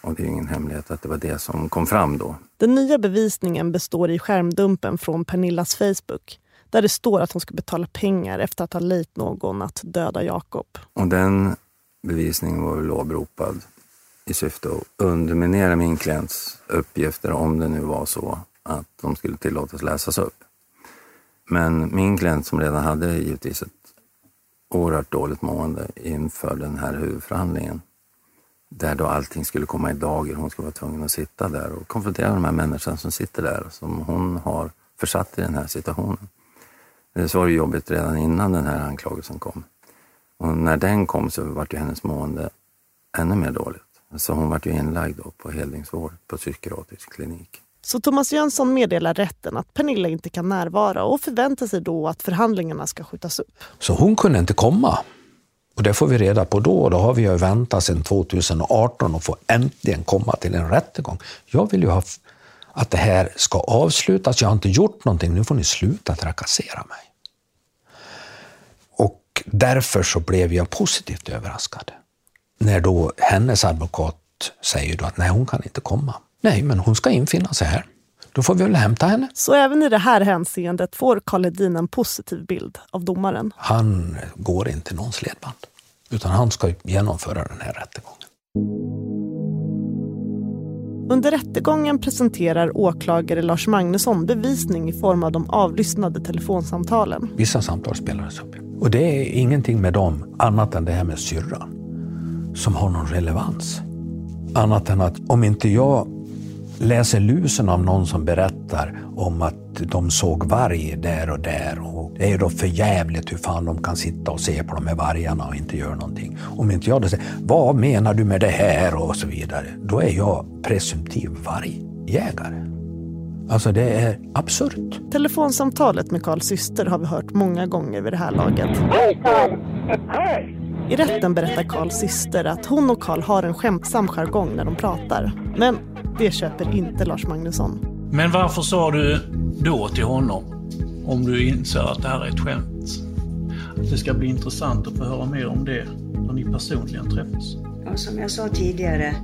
Och det är ingen hemlighet att det var det som kom fram då. Den nya bevisningen består i skärmdumpen från Pernillas Facebook där det står att hon ska betala pengar efter att ha lejt någon att döda Jakob. Och den bevisningen var väl åberopad i syfte att underminera min klients uppgifter om det nu var så att de skulle tillåtas läsas upp. Men min klient som redan hade givetvis ett oerhört dåligt mående inför den här huvudförhandlingen där då allting skulle komma i dager. Hon skulle vara tvungen att sitta där och konfrontera de här människorna som sitter där, som hon har försatt i den här situationen. Så var det jobbigt redan innan den här anklagelsen kom. Och när den kom så var ju hennes mående ännu mer dåligt. Så hon var ju inlagd då på helningsvård på psykiatrisk klinik. Så Thomas Jönsson meddelar rätten att Pernilla inte kan närvara och förväntar sig då att förhandlingarna ska skjutas upp. Så hon kunde inte komma. Och det får vi reda på då. Då har vi ju väntat sedan 2018 och få äntligen komma till en rättegång. Jag vill ju ha att det här ska avslutas. Jag har inte gjort någonting. Nu får ni sluta trakassera mig. Och därför så blev jag positivt överraskad. När då hennes advokat säger då att nej, hon kan inte komma. Nej, men hon ska infinna sig här. Då får vi väl hämta henne. Så även i det här hänseendet får Karl Hedin en positiv bild av domaren? Han går inte någons ledband, utan han ska genomföra den här rättegången. Under rättegången presenterar åklagare Lars Magnusson bevisning i form av de avlyssnade telefonsamtalen. Vissa samtal spelades upp. Och det är ingenting med dem annat än det här med syrran som har någon relevans. Annat än att om inte jag läser lusen av någon som berättar om att de såg varg där och där. Och det är då för jävligt hur fan de kan sitta och se på de här vargarna och inte göra någonting. Om inte jag då säger, vad menar du med det här och så vidare. Då är jag presumtiv vargjägare. Alltså det är absurt. Telefonsamtalet med Karls syster har vi hört många gånger vid det här laget. I rätten berättar Karls syster att hon och Karl har en skämtsam jargong när de pratar. Men det köper inte Lars Magnusson. Men varför sa du då till honom, om du inser att det här är ett skämt? Att det ska bli intressant att få höra mer om det när ni personligen träffas. Ja, som jag sa tidigare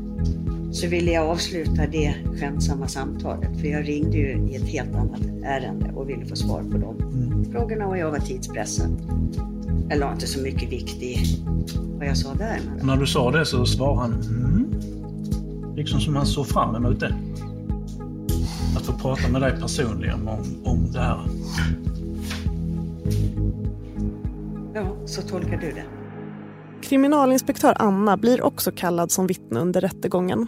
så ville jag avsluta det skämtsamma samtalet för jag ringde ju i ett helt annat ärende och ville få svar på de mm. frågorna och jag var tidspressen. Jag la inte så mycket vikt i vad jag sa där. När du sa det så svarade han mm. Liksom som han såg fram emot det. Att få prata med dig personligen om, om det här. Ja, så tolkar du det. Kriminalinspektör Anna blir också kallad som vittne under rättegången.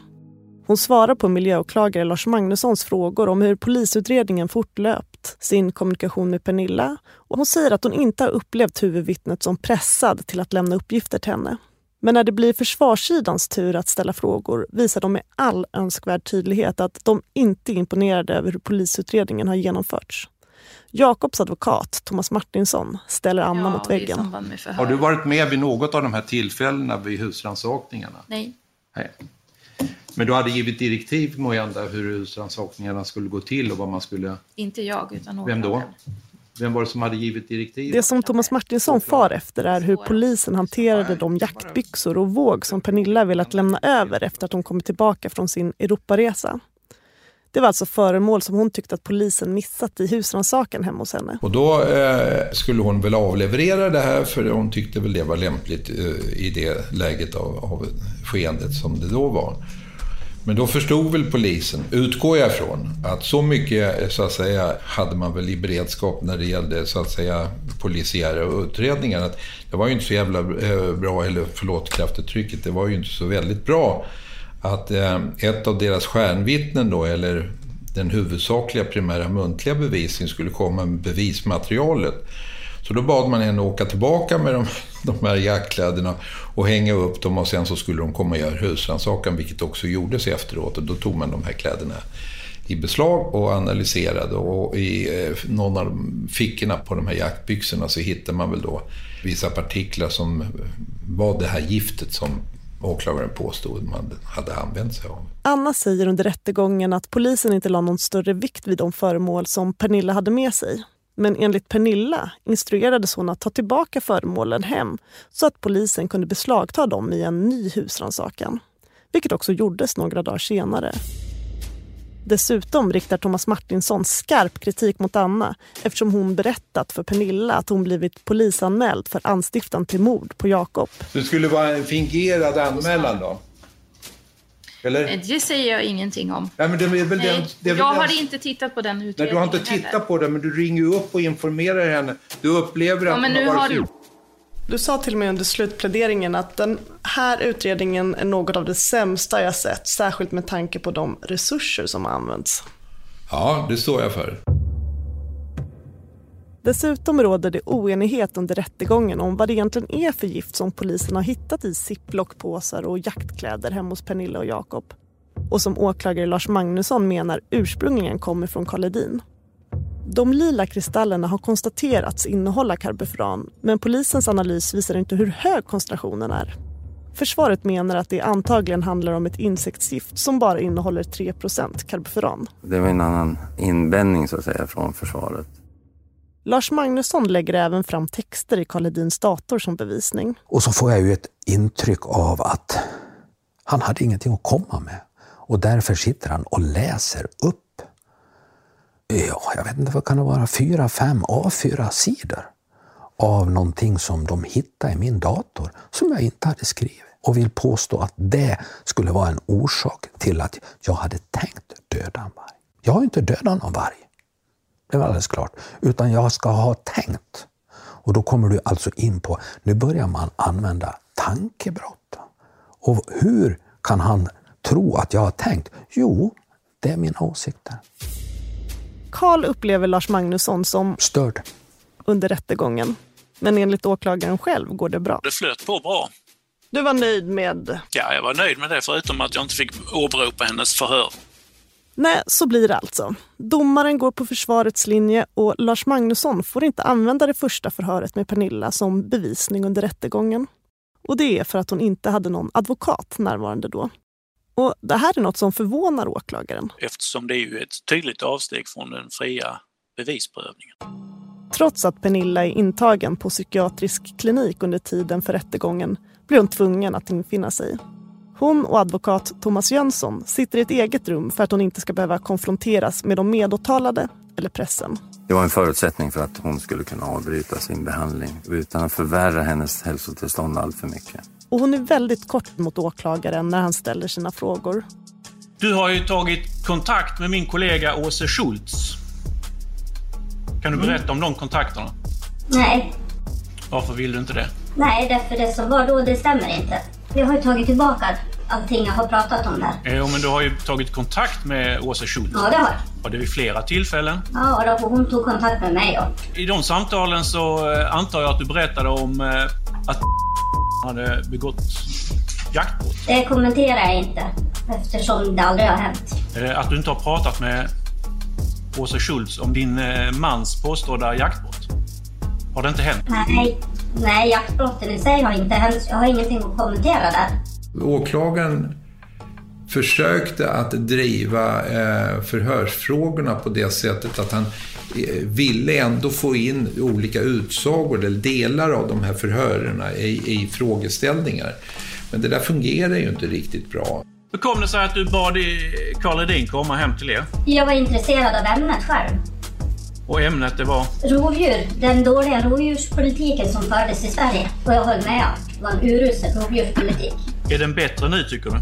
Hon svarar på miljöåklagare Lars Magnussons frågor om hur polisutredningen fortlöpt, sin kommunikation med Pernilla och hon säger att hon inte har upplevt huvudvittnet som pressad till att lämna uppgifter till henne. Men när det blir försvarssidans tur att ställa frågor visar de med all önskvärd tydlighet att de inte är imponerade över hur polisutredningen har genomförts. Jakobs advokat, Thomas Martinsson, ställer Anna ja, mot väggen. Har du varit med vid något av de här tillfällena vid husrannsakningarna? Nej. Nej. Men du hade givit direktiv måhända hur husrannsakningarna skulle gå till och vad man skulle... Inte jag, utan någon Vem då? Vem var det som hade givit direktiv? Det som Thomas Martinsson far efter är hur polisen hanterade de jaktbyxor och våg som Pernilla velat lämna över efter att hon kommit tillbaka från sin Europaresa. Det var alltså föremål som hon tyckte att polisen missat i husrannsakan hemma hos henne. Och då eh, skulle hon väl avleverera det här för hon tyckte väl det var lämpligt eh, i det läget av, av skeendet som det då var. Men då förstod väl polisen, utgår jag ifrån, att så mycket så att säga hade man väl i beredskap när det gällde så att säga polisiära utredningar. Att det var ju inte så jävla eh, bra, eller förlåt kraftuttrycket, det var ju inte så väldigt bra att eh, ett av deras stjärnvittnen då, eller den huvudsakliga primära muntliga bevisningen skulle komma med bevismaterialet. Så då bad man henne åka tillbaka med de, de här jackkläderna och hänga upp dem och sen så skulle de komma och göra husrannsakan, vilket också gjordes efteråt. Och då tog man de här kläderna i beslag och analyserade och i eh, någon av fickorna på de här jaktbyxorna så hittade man väl då vissa partiklar som var det här giftet som åklagaren påstod man hade använt sig av. Anna säger under rättegången att polisen inte la någon större vikt vid de föremål som Pernilla hade med sig. Men enligt Pernilla instruerades hon att ta tillbaka föremålen hem så att polisen kunde beslagta dem i en ny husrannsakan. Vilket också gjordes några dagar senare. Dessutom riktar Thomas Martinsson skarp kritik mot Anna eftersom hon berättat för Pernilla att hon blivit polisanmäld för anstiftan till mord på Jakob. Det skulle vara en fingerad anmälan då? Eller? Det säger jag ingenting om. Ja, men det är väl Nej, den, det är jag väl har den... inte tittat på den utredningen Nej, du har inte tittat heller. på den, men du ringer ju upp och informerar henne. Du upplever ja, att men hon har varit... Har... Du sa till med under slutpläderingen att den här utredningen är något av det sämsta jag sett, särskilt med tanke på de resurser som har använts. Ja, det står jag för. Dessutom råder det oenighet under rättegången om vad det egentligen är för gift som polisen har hittat i ziplockpåsar och jaktkläder hemma hos Pernilla och Jakob. Och som åklagare Lars Magnusson menar ursprungligen kommer från Karl Edin. De lila kristallerna har konstaterats innehålla karbofuran men polisens analys visar inte hur hög koncentrationen är. Försvaret menar att det antagligen handlar om ett insektsgift som bara innehåller 3% karbofuran. Det var en annan invändning så att säga från försvaret. Lars Magnusson lägger även fram texter i Karl Hedins dator som bevisning. Och så får jag ju ett intryck av att han hade ingenting att komma med. Och därför sitter han och läser upp ja, jag vet inte vad kan det vara, fyra, fem A4-sidor av någonting som de hittade i min dator som jag inte hade skrivit och vill påstå att det skulle vara en orsak till att jag hade tänkt döda en varg. Jag har inte dödat någon varg. Det var alldeles klart. Utan jag ska ha tänkt. Och då kommer du alltså in på, nu börjar man använda tankebrott. Och hur kan han tro att jag har tänkt? Jo, det är mina åsikter. Karl upplever Lars Magnusson som störd under rättegången. Men enligt åklagaren själv går det bra. Det flöt på bra. Du var nöjd med? Ja, jag var nöjd med det förutom att jag inte fick åberopa hennes förhör. Nej, så blir det alltså. Domaren går på försvarets linje och Lars Magnusson får inte använda det första förhöret med Pernilla som bevisning under rättegången. Och det är för att hon inte hade någon advokat närvarande då. Och Det här är något som förvånar åklagaren. Eftersom det är ju ett tydligt avsteg från den fria bevisprövningen. Trots att Pernilla är intagen på psykiatrisk klinik under tiden för rättegången blir hon tvungen att infinna sig. Hon och advokat Thomas Jönsson sitter i ett eget rum för att hon inte ska behöva konfronteras med de medåtalade eller pressen. Det var en förutsättning för att hon skulle kunna avbryta sin behandling utan att förvärra hennes hälsotillstånd allt för mycket. Och hon är väldigt kort mot åklagaren när han ställer sina frågor. Du har ju tagit kontakt med min kollega Åse Schultz. Kan du mm. berätta mm. om de kontakterna? Nej. Varför vill du inte det? Nej, därför det som var då, det stämmer inte. Jag har ju tagit tillbaka allting jag har pratat om där. Jo, men du har ju tagit kontakt med Åsa Schultz. Ja, det har jag. Och det vid flera tillfällen. Ja, och hon tog kontakt med mig. Ja. I de samtalen så eh, antar jag att du berättade om eh, att hade begått jaktbrott. Det kommenterar jag inte eftersom det aldrig har hänt. Eh, att du inte har pratat med Åsa Schultz om din eh, mans påstådda jaktbrott. Har det inte hänt? Nej, nej jaktbrotten i sig har inte hänt. Jag har ingenting att kommentera där. Åklagaren försökte att driva eh, förhörsfrågorna på det sättet att han ville ändå få in olika utsagor eller delar av de här förhören i, i frågeställningar. Men det där fungerar ju inte riktigt bra. Hur kom det sig att du bad Karl Edin komma hem till er? Jag var intresserad av ämnet själv. Och ämnet det var? Rovdjur. Den dåliga rovdjurspolitiken som fördes i Sverige. Och jag höll med det var en urusel rovdjurspolitik. Är den bättre nu tycker du?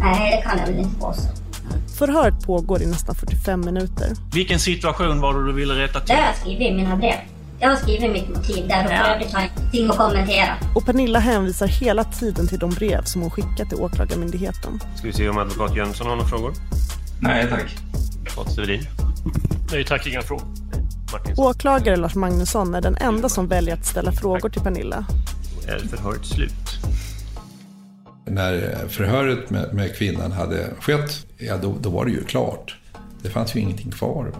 Nej, det kan jag väl inte påstå. Förhöret pågår i nästan 45 minuter. Vilken situation var det du ville rätta till? Det har jag skrivit i mina brev. Jag har skrivit mitt motiv där och för övrigt har jag ingenting att kommentera. Och Pernilla hänvisar hela tiden till de brev som hon skickat till Åklagarmyndigheten. Ska vi se om advokat Jönsson har några frågor? Nej tack. Advokat Severin? Nej tack, inga frågor. Åklagare Lars Magnusson är den enda som väljer att ställa frågor till Pernilla. Är förhöret slut? När förhöret med, med kvinnan hade skett, ja då, då, var det ju klart. Det fanns ju ingenting kvar.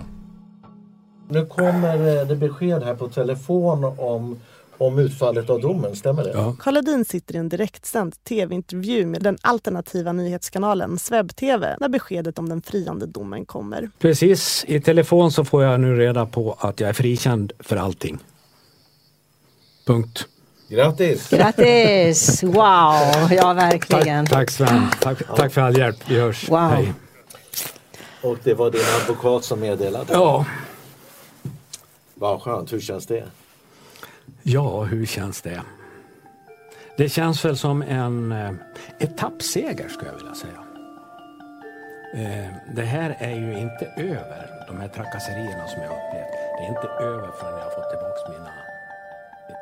Nu kommer det besked här på telefon om, om utfallet av domen, stämmer det? Ja. Karl Edin sitter i en direktsänd tv-intervju med den alternativa nyhetskanalen Sveb TV när beskedet om den friande domen kommer. Precis, i telefon så får jag nu reda på att jag är frikänd för allting. Punkt. Grattis! Grattis! Wow, ja verkligen. Tack, tack Sven. Tack, tack, för all hjälp. Vi hörs. Wow. Hej. Och det var din advokat som meddelade? Ja. Vad skönt. Hur känns det? Ja, hur känns det? Det känns väl som en eh, etappseger skulle jag vilja säga. Eh, det här är ju inte över, de här trakasserierna som jag upplevt. Det är inte över förrän jag har fått tillbaka mina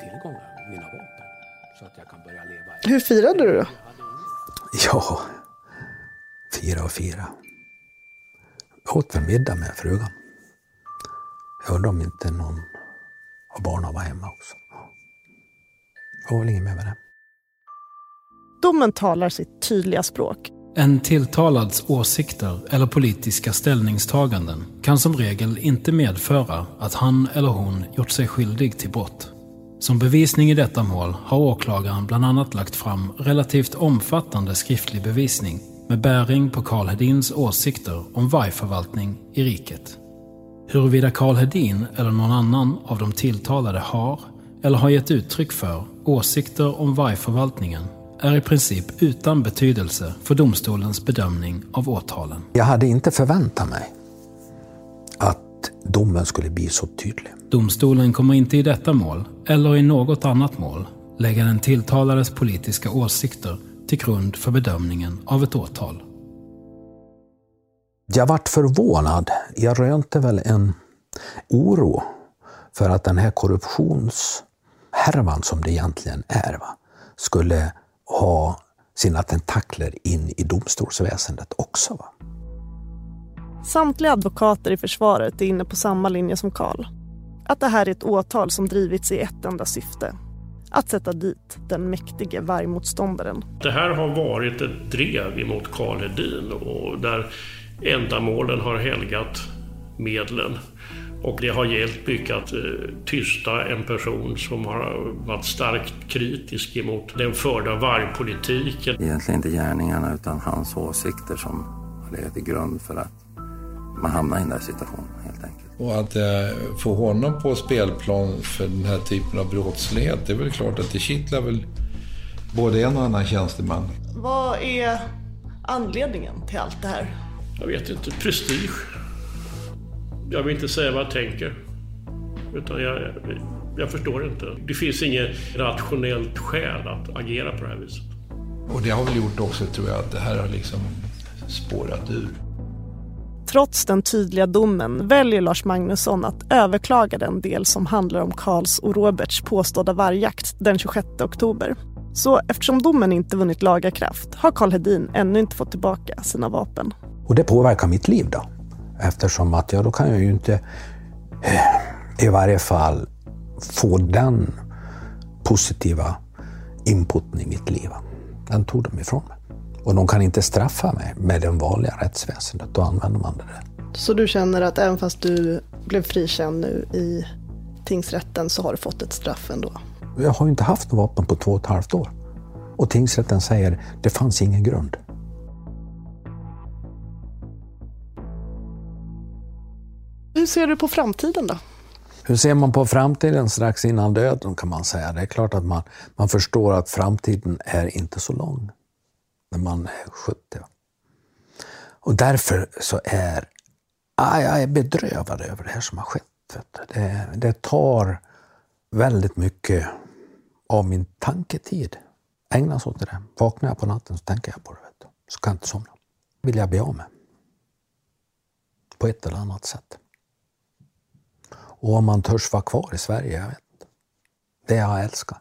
tillgångar, mina vapen. Så att jag kan börja leva. Hur firade du då? Ja, fira och fira. Jag åt väl middag med frugan. Jag undrar om inte någon av barnen var hemma också. Det var väl inget mer med det. Domen talar sitt tydliga språk. En tilltalads åsikter eller politiska ställningstaganden kan som regel inte medföra att han eller hon gjort sig skyldig till brott. Som bevisning i detta mål har åklagaren bland annat lagt fram relativt omfattande skriftlig bevisning med bäring på Karl Hedins åsikter om vargförvaltning i riket. Huruvida Karl Hedin eller någon annan av de tilltalade har eller har gett uttryck för åsikter om vargförvaltningen är i princip utan betydelse för domstolens bedömning av åtalen. Jag hade inte förväntat mig att domen skulle bli så tydlig. Domstolen kommer inte i detta mål, eller i något annat mål, lägga den tilltalades politiska åsikter till grund för bedömningen av ett åtal. Jag vart förvånad. Jag rönte väl en oro för att den här korruptionshärvan som det egentligen är, va, skulle ha sina tentakler in i domstolsväsendet också. Va? Samtliga advokater i försvaret är inne på samma linje som Karl. Att det här är ett åtal som drivits i ett enda syfte. Att sätta dit den mäktige vargmotståndaren. Det här har varit ett drev emot Karl Hedin och där ändamålen har helgat medlen. Och det har hjälpt mycket att eh, tysta en person som har varit starkt kritisk emot den förda vargpolitiken. Egentligen inte gärningarna utan hans åsikter som har legat till grund för att man hamnar i den där situationen helt enkelt. Och att eh, få honom på spelplan för den här typen av brottslighet, det är väl klart att det kittlar väl både en och annan tjänsteman. Vad är anledningen till allt det här? Jag vet inte, prestige. Jag vill inte säga vad jag tänker. Utan jag, jag förstår inte. Det finns inget rationellt skäl att agera på det här viset. Och det har väl gjort också, tror jag, att det här har liksom spårat ur. Trots den tydliga domen väljer Lars Magnusson att överklaga den del som handlar om Karls och Roberts påstådda vargjakt den 26 oktober. Så eftersom domen inte vunnit laga kraft har Karl Hedin ännu inte fått tillbaka sina vapen. Och det påverkar mitt liv då. Eftersom att ja, då kan jag ju inte eh, i varje fall få den positiva inputen i mitt liv. Den tog de ifrån mig. Och de kan inte straffa mig med det vanliga rättsväsendet. Då använder man det där. Så du känner att även fast du blev frikänd nu i tingsrätten så har du fått ett straff ändå? Jag har ju inte haft något vapen på två och ett halvt år. Och tingsrätten säger det fanns ingen grund. Hur ser du på framtiden då? Hur ser man på framtiden strax innan döden kan man säga. Det är klart att man, man förstår att framtiden är inte så lång när man är 70. Och därför så är ah, jag är bedrövad över det här som har skett. Det, det tar väldigt mycket av min tanketid. Ägnas åt det där. Vaknar jag på natten så tänker jag på det. Vet du. Så kan jag inte somna. vill jag bli av med. På ett eller annat sätt. Och om man törs vara kvar i Sverige, jag vet inte. Det jag älskar.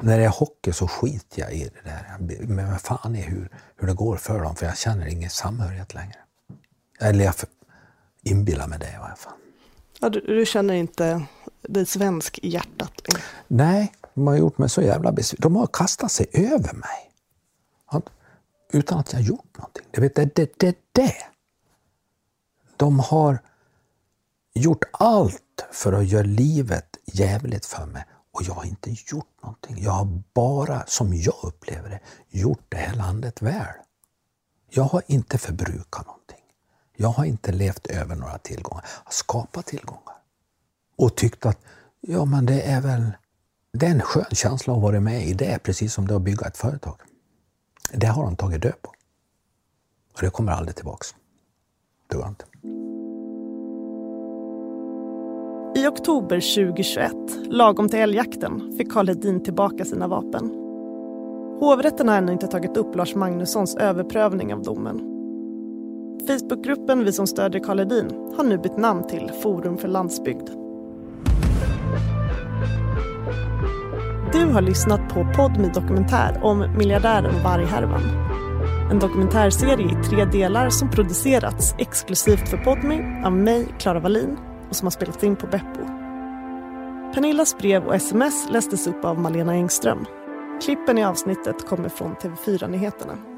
När det är hockey så skiter jag i det där. Men fan är hur, hur det går för dem, för jag känner ingen samhörighet längre. Eller jag inbillar mig det i alla fall. Ja, du, du känner inte dig svensk i hjärtat? Nej, de har gjort mig så jävla besviken. De har kastat sig över mig. Utan att jag gjort någonting. Det, vet, det, det, det, det. De har gjort allt för att göra livet jävligt för mig och jag har inte gjort någonting. Jag har bara, som jag upplever det, gjort det här landet väl. Jag har inte förbrukat någonting. Jag har inte levt över några tillgångar. Jag har skapat tillgångar. Och tyckt att ja, men det är väl det är en skön känsla att vara med i det, precis som det att bygga ett företag. Det har de tagit död på. Och det kommer aldrig tillbaks. Det går inte. I oktober 2021, lagom till älgjakten, fick Karl Hedin tillbaka sina vapen. Hovrätten har ännu inte tagit upp Lars Magnussons överprövning av domen. Facebookgruppen Vi som stödjer Karl Hedin har nu bytt namn till Forum för landsbygd. Du har lyssnat på Podmi Dokumentär om miljardären Varghärvan. En dokumentärserie i tre delar som producerats exklusivt för Podmi av mig, Klara Wallin och som har spelats in på Beppo. Pernillas brev och sms lästes upp av Malena Engström. Klippen i avsnittet kommer från TV4 Nyheterna.